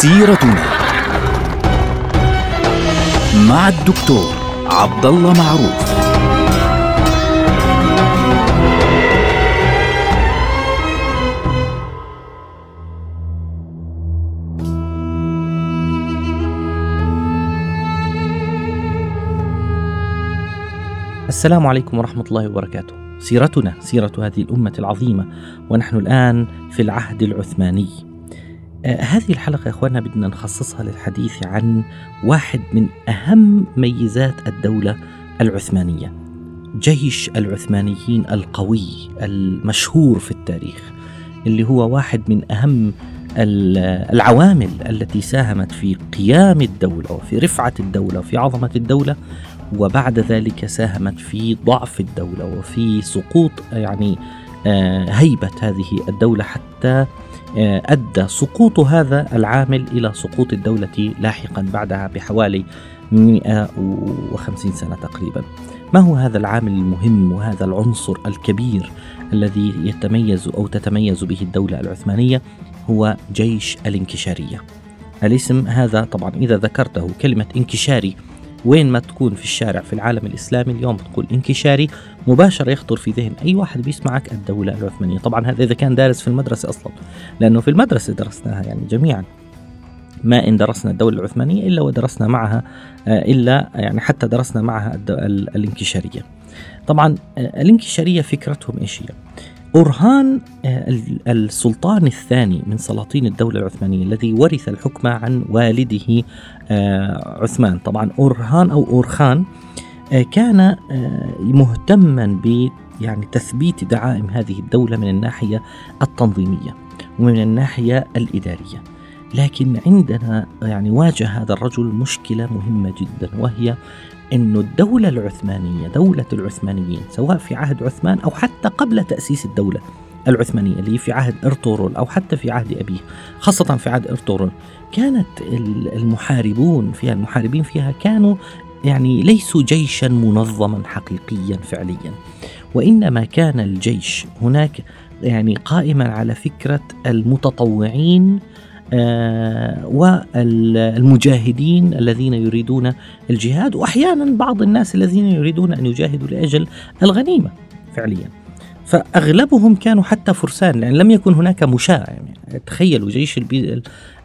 سيرتنا مع الدكتور عبد الله معروف السلام عليكم ورحمة الله وبركاته. سيرتنا سيرة هذه الأمة العظيمة ونحن الآن في العهد العثماني. آه هذه الحلقة يا إخواننا بدنا نخصصها للحديث عن واحد من أهم ميزات الدولة العثمانية. جيش العثمانيين القوي المشهور في التاريخ اللي هو واحد من أهم العوامل التي ساهمت في قيام الدولة وفي رفعة الدولة وفي عظمة الدولة وبعد ذلك ساهمت في ضعف الدولة وفي سقوط يعني هيبة هذه الدولة حتى أدى سقوط هذا العامل إلى سقوط الدولة لاحقا بعدها بحوالي 150 سنة تقريبا. ما هو هذا العامل المهم وهذا العنصر الكبير الذي يتميز أو تتميز به الدولة العثمانية؟ هو جيش الانكشارية. الاسم هذا طبعا إذا ذكرته كلمة انكشاري وين ما تكون في الشارع في العالم الإسلامي اليوم بتقول انكشاري مباشرة يخطر في ذهن أي واحد بيسمعك الدولة العثمانية. طبعا هذا إذا كان دارس في المدرسة أصلا لأنه في المدرسة درسناها يعني جميعا. ما إن درسنا الدولة العثمانية إلا ودرسنا معها إلا يعني حتى درسنا معها الانكشارية. طبعا الانكشارية فكرتهم إيش هي؟ أرهان السلطان الثاني من سلاطين الدولة العثمانية الذي ورث الحكم عن والده عثمان. طبعا أرهان أو أورخان كان مهتما ب يعني تثبيت دعائم هذه الدولة من الناحية التنظيمية ومن الناحية الإدارية. لكن عندنا يعني واجه هذا الرجل مشكلة مهمة جدا وهي أن الدولة العثمانية دولة العثمانيين سواء في عهد عثمان أو حتى قبل تأسيس الدولة العثمانية اللي في عهد إرطغرل أو حتى في عهد أبيه خاصة في عهد إرطغرل كانت المحاربون فيها المحاربين فيها كانوا يعني ليسوا جيشا منظما حقيقيا فعليا وإنما كان الجيش هناك يعني قائما على فكرة المتطوعين والمجاهدين الذين يريدون الجهاد وأحيانا بعض الناس الذين يريدون أن يجاهدوا لأجل الغنيمة فعليا. فأغلبهم كانوا حتى فرسان لأن لم يكن هناك مشاة يعني تخيلوا جيش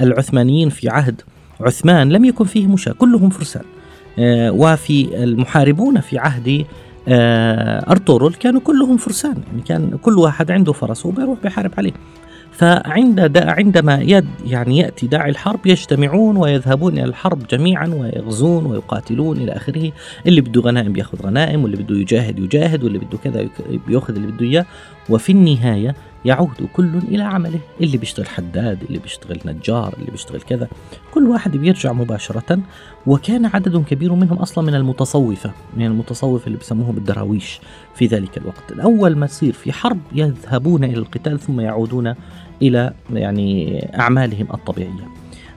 العثمانيين في عهد عثمان لم يكن فيه مشاة كلهم فرسان. آه وفي المحاربون في عهد آه أرطغرل كانوا كلهم فرسان. يعني كان كل واحد عنده فرس وبيروح بيحارب عليه. فعند عندما يد يعني يأتي داعي الحرب يجتمعون ويذهبون إلى الحرب جميعا ويغزون ويقاتلون إلى آخره، اللي بده غنائم بياخذ غنائم واللي بده يجاهد يجاهد واللي بده كذا بياخذ اللي بده إياه. وفي النهاية يعود كل إلى عمله، اللي بيشتغل حداد، اللي بيشتغل نجار، اللي بيشتغل كذا، كل واحد بيرجع مباشرة. وكان عدد كبير منهم أصلا من المتصوفة، من المتصوفة اللي بسموهم الدراويش في ذلك الوقت، الأول ما يصير في حرب يذهبون إلى القتال ثم يعودون إلى يعني أعمالهم الطبيعية.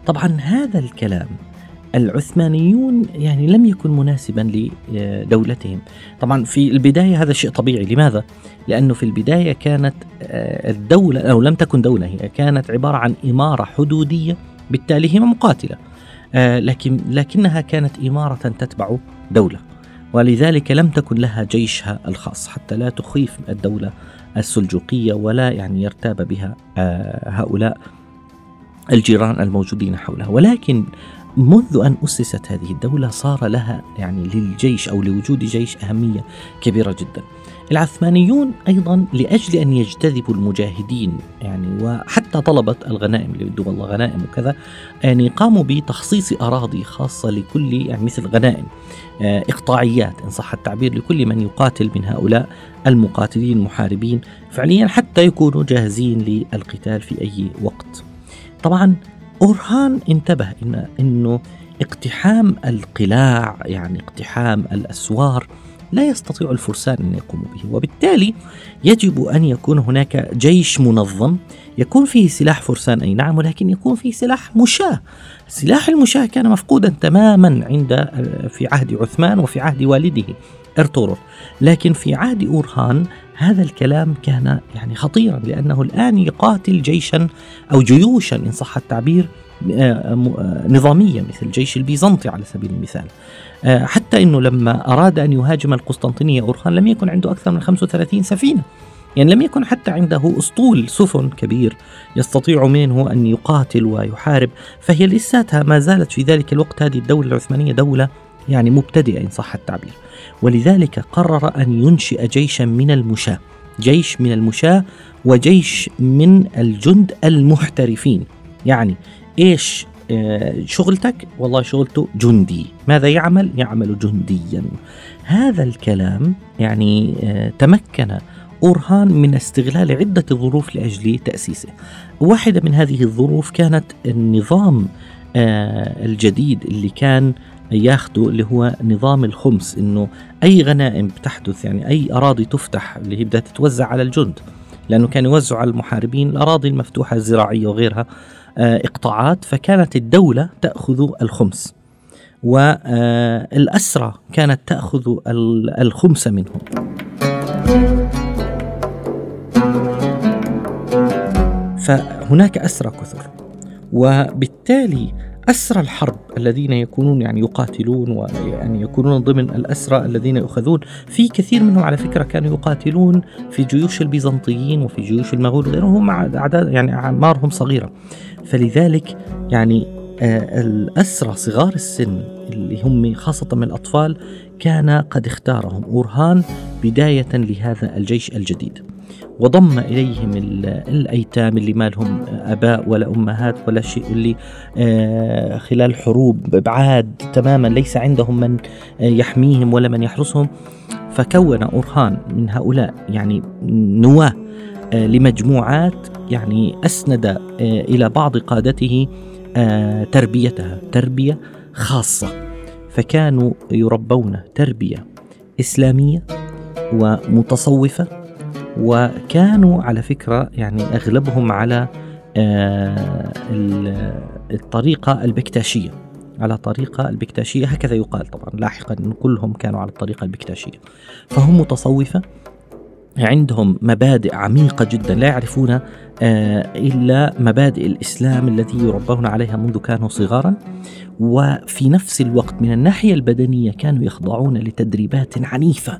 طبعا هذا الكلام العثمانيون يعني لم يكن مناسبا لدولتهم. طبعا في البداية هذا شيء طبيعي، لماذا؟ لأنه في البداية كانت الدولة أو لم تكن دولة هي كانت عبارة عن إمارة حدودية بالتالي هي مقاتلة. لكن لكنها كانت إمارة تتبع دولة. ولذلك لم تكن لها جيشها الخاص حتى لا تخيف الدولة السلجوقية ولا يعني يرتاب بها هؤلاء الجيران الموجودين حولها ولكن منذ أن أسست هذه الدولة صار لها يعني للجيش أو لوجود جيش أهمية كبيرة جدا. العثمانيون أيضا لأجل أن يجتذبوا المجاهدين يعني وحتى طلبة الغنائم اللي بدهم والله غنائم وكذا يعني قاموا بتخصيص أراضي خاصة لكل يعني مثل غنائم إقطاعيات إن صح التعبير لكل من يقاتل من هؤلاء المقاتلين المحاربين فعليا حتى يكونوا جاهزين للقتال في أي وقت. طبعا أورهان انتبه إن أنه اقتحام القلاع يعني اقتحام الأسوار لا يستطيع الفرسان أن يقوموا به وبالتالي يجب أن يكون هناك جيش منظم يكون فيه سلاح فرسان أي نعم ولكن يكون فيه سلاح مشاة. سلاح المشاة كان مفقودا تماما عند في عهد عثمان وفي عهد والده إرطغرل. لكن في عهد أورهان هذا الكلام كان يعني خطيرا لأنه الآن يقاتل جيشا أو جيوشا إن صح التعبير نظامية مثل الجيش البيزنطي على سبيل المثال. حتى أنه لما أراد أن يهاجم القسطنطينية أورخان لم يكن عنده أكثر من 35 سفينة. يعني لم يكن حتى عنده أسطول سفن كبير يستطيع منه أن يقاتل ويحارب فهي لساتها ما زالت في ذلك الوقت هذه الدولة العثمانية دولة يعني مبتدئة إن صح التعبير. ولذلك قرر أن ينشئ جيشا من المشاة جيش من المشاة وجيش من الجند المحترفين. يعني إيش آه، شغلتك؟ والله شغلته جندي. ماذا يعمل؟ يعمل جنديا. هذا الكلام يعني آه، تمكن أورهان من استغلال عدة ظروف لأجل تأسيسه. واحدة من هذه الظروف كانت النظام آه، الجديد اللي كان ياخده اللي هو نظام الخمس إنه أي غنائم بتحدث يعني أي أراضي تفتح اللي هي بدها تتوزع على الجند. لأنه كانوا يوزعوا على المحاربين الأراضي المفتوحة الزراعية وغيرها آه، إقطاعات فكانت الدولة تأخذ الخمس. والاسرى كانت تأخذ الخمس منهم. فهناك أسرى كثر. وبالتالي أسرى الحرب الذين يكونون يعني يقاتلون ويعني يكونون ضمن الأسرى الذين يؤخذون. في كثير منهم على فكرة كانوا يقاتلون في جيوش البيزنطيين وفي جيوش المغول وغيرهم هم أعداد يعني أعمارهم صغيرة. فلذلك يعني آه الأسرى صغار السن اللي هم خاصة من الأطفال كان قد اختارهم أورهان بداية لهذا الجيش الجديد. وضم إليهم الأيتام اللي ما لهم آباء ولا أمهات ولا شيء اللي آه، خلال حروب بعاد تماما ليس عندهم من آه، يحميهم ولا من يحرسهم. فكون أورهان من هؤلاء يعني نواة آه، لمجموعات يعني أسند إلى بعض قادته تربيتها تربية خاصة. فكانوا يربون تربية إسلامية ومتصوفة وكانوا على فكرة يعني أغلبهم على آه، الطريقة البكتاشية على طريقة البكتاشية. هكذا يقال طبعا لاحقا كلهم كانوا على الطريقة البكتاشية. فهم متصوفة عندهم مبادئ عميقة جدا لا يعرفون آه، إلا مبادئ الإسلام الذي يربون عليها منذ كانوا صغارا. وفي نفس الوقت من الناحية البدنية كانوا يخضعون لتدريبات عنيفة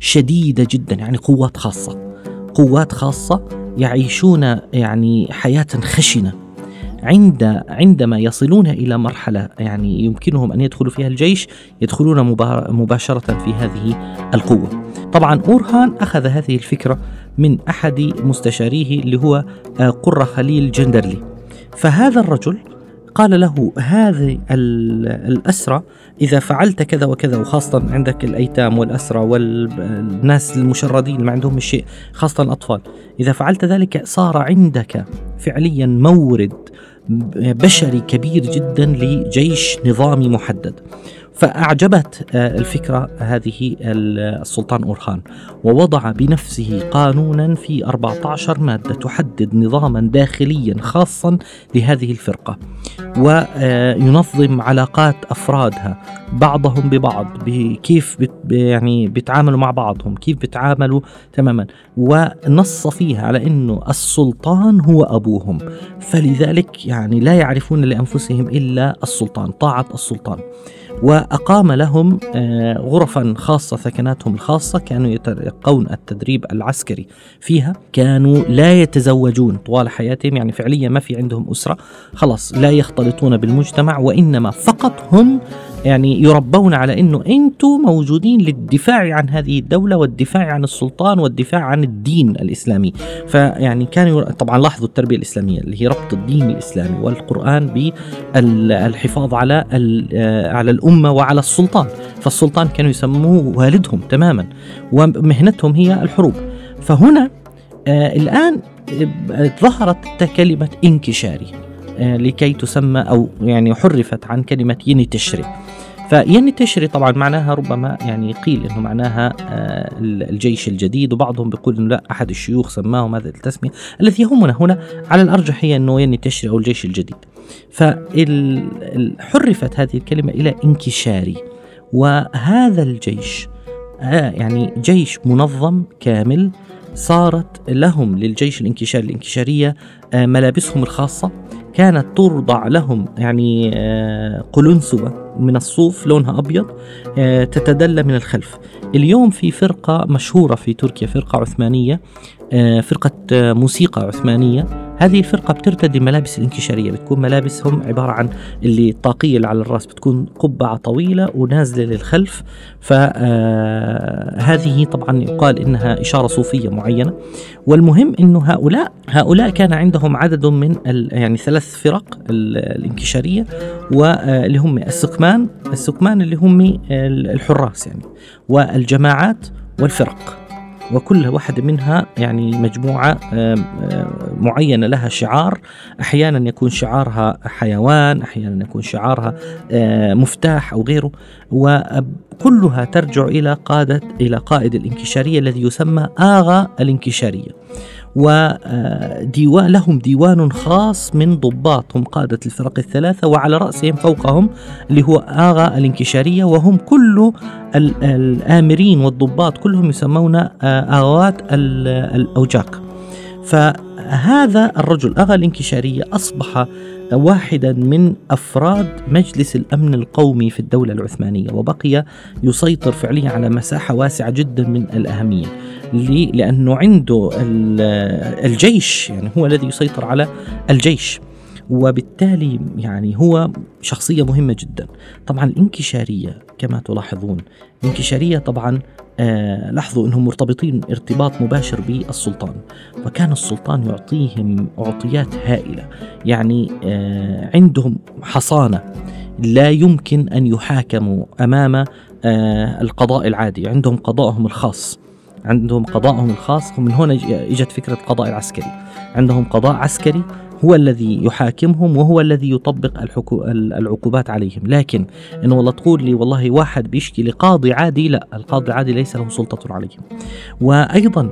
شديدة جدا يعني قوات خاصة. قوات خاصة يعيشون يعني حياة خشنة عند عندما يصلون إلى مرحلة يعني يمكنهم أن يدخلوا فيها الجيش يدخلون مباشرة في هذه القوة. طبعا أورهان أخذ هذه الفكرة من أحد مستشاريه اللي هو آه، قرة خليل جندرلي. فهذا الرجل قال له هذه الأسرة إذا فعلت كذا وكذا وخاصة عندك الأيتام والأسرة والناس المشردين ما عندهم الشيء خاصة الأطفال إذا فعلت ذلك صار عندك فعليا مورد بشري كبير جدا لجيش نظامي محدد. فأعجبت آه، الفكرة هذه السلطان أورخان ووضع بنفسه قانونا في 14 مادة تحدد نظاما داخليا خاصا لهذه الفرقة وينظم علاقات أفرادها بعضهم ببعض كيف يعني بيتعاملوا مع بعضهم كيف بيتعاملوا تماما ونص فيها على أنه السلطان هو أبوهم فلذلك يعني لا يعرفون لأنفسهم إلا السلطان طاعة السلطان. وأقام لهم آه، غرفا خاصة ثكناتهم الخاصة كانوا يتلقون التدريب العسكري فيها. كانوا لا يتزوجون طوال حياتهم يعني فعليا ما في عندهم أسرة. خلاص لا يختلطون بالمجتمع وإنما فقط هم يعني يربون على إنه أنتم موجودين للدفاع عن هذه الدولة والدفاع عن السلطان والدفاع عن الدين الإسلامي. فيعني كانوا طبعا لاحظوا التربية الإسلامية اللي هي ربط الدين الإسلامي والقرآن بالحفاظ على على الأمة وعلى السلطان. فالسلطان كانوا يسموه والدهم تماما ومهنتهم هي الحروب. فهنا آه الآن ظهرت كلمة انكشاري آه، لكي تسمى أو يعني حرفت عن كلمة يني تشري فيني تشري طبعا معناها ربما يعني قيل إنه معناها آه، الجيش الجديد وبعضهم بيقول إنه لا أحد الشيوخ سماهم هذه التسمية. التي يهمنا هنا على الأرجح هي إنه يني تشري أو الجيش الجديد. فحرفت هذه الكلمة إلى انكشاري. وهذا الجيش آه، يعني جيش منظم كامل صارت لهم للجيش الانكشاري الانكشارية ملابسهم الخاصة. كانت ترضع لهم يعني آه، قلنسوة من الصوف لونها أبيض آه، تتدلى من الخلف. اليوم في فرقة مشهورة في تركيا فرقة عثمانية آه، فرقة موسيقى عثمانية. هذه الفرقة بترتدي ملابس الانكشارية بتكون ملابسهم عبارة عن اللي الطاقية اللي على الرأس بتكون قبعة طويلة ونازلة للخلف. فهذه طبعا يقال إنها إشارة صوفية معينة. والمهم أنه هؤلاء هؤلاء كان عندهم عدد من يعني ثلاث فرق الانكشارية واللي هم السكمان السكمان اللي هم الحراس يعني والجماعات والفرق. وكل واحدة منها يعني مجموعة معينة لها شعار. أحيانا يكون شعارها حيوان أحيانا يكون شعارها مفتاح أو غيره. وكلها ترجع إلى قادة إلى قائد الانكشارية الذي يسمى آغا الانكشارية. وديوان لهم ديوان خاص من ضباط هم قادة الفرق الثلاثة وعلى رأسهم فوقهم اللي هو آغا الانكشارية وهم كل الآمرين والضباط كلهم يسمون آه، آغوات الأوجاك. فهذا الرجل أغا الانكشارية أصبح واحدا من أفراد مجلس الأمن القومي في الدولة العثمانية وبقي يسيطر فعليا على مساحة واسعة جدا من الأهمية لأنه عنده الجيش يعني هو الذي يسيطر على الجيش وبالتالي يعني هو شخصية مهمة جدا. طبعا الانكشارية كما تلاحظون الانكشارية طبعا آه لاحظوا إنهم مرتبطين ارتباط مباشر بالسلطان وكان السلطان يعطيهم أعطيات هائلة يعني آه عندهم حصانة لا يمكن أن يحاكموا أمام آه القضاء العادي عندهم قضاءهم الخاص عندهم قضاءهم الخاص ومن هنا إجت فكرة القضاء العسكري عندهم قضاء عسكري هو الذي يحاكمهم وهو الذي يطبق. العقوبات عليهم لكن إن والله تقول لي والله واحد بيشكي لقاضي عادي لا القاضي العادي ليس له سلطة عليهم وأيضا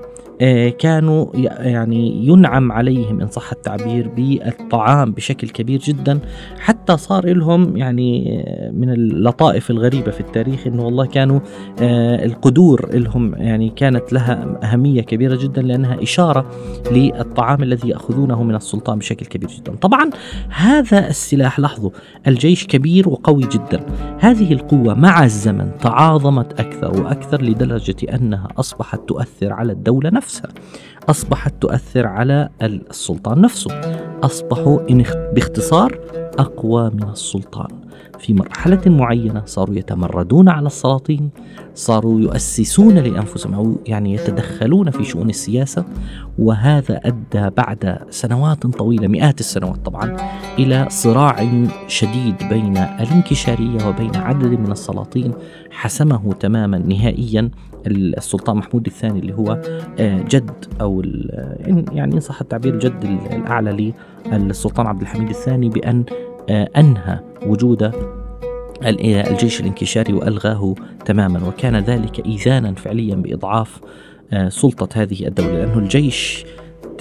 كانوا يعني ينعم عليهم إن صح التعبير بالطعام بشكل كبير جدا حتى صار لهم يعني آه، من اللطائف الغريبة في التاريخ إنه والله كانوا آه، القدور لهم يعني كانت لها أهمية كبيرة جدا لأنها إشارة للطعام الذي يأخذونه من السلطان بشكل كبير جدا. طبعا هذا السلاح لاحظوا الجيش كبير وقوي جدا. هذه القوة مع الزمن تعاظمت أكثر وأكثر لدرجة أنها أصبحت تؤثر على الدولة نفسها. نفسها. أصبحت تؤثر على السلطان نفسه. أصبحوا باختصار أقوى من السلطان. في مرحلة معينة صاروا يتمردون على السلاطين صاروا يؤسسون لأنفسهم أو يعني يتدخلون في شؤون السياسة وهذا أدى بعد سنوات طويلة مئات السنوات طبعا إلى صراع شديد بين الانكشارية وبين عدد من السلاطين حسمه تماما نهائيا السلطان محمود الثاني اللي هو آه، جد أو يعني إن صح التعبير جد الأعلى للسلطان عبد الحميد الثاني بأن آه، أنهى وجود الجيش الانكشاري وألغاه تماما وكان ذلك إيذانا فعليا بإضعاف آه، سلطة هذه الدولة لأنه الجيش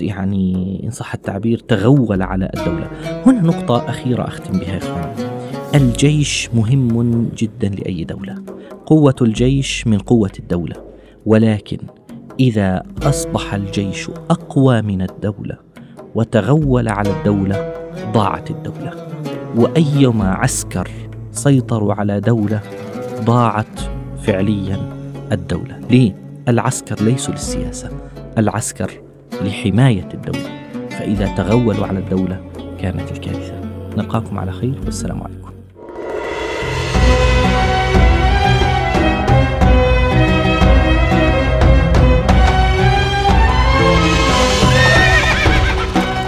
يعني إن صح التعبير تغول على الدولة. هنا نقطة أخيرة أختم بها اخواني. الجيش مهم جدا لأي دولة. قوة الجيش من قوة الدولة ولكن إذا أصبح الجيش أقوى من الدولة وتغول على الدولة ضاعت الدولة وأيما عسكر سيطروا على دولة ضاعت فعليا الدولة. ليه؟ العسكر ليسوا للسياسة العسكر لحماية الدولة. فإذا تغولوا على الدولة كانت الكارثة. نلقاكم على خير والسلام عليكم.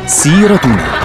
سيرتنا.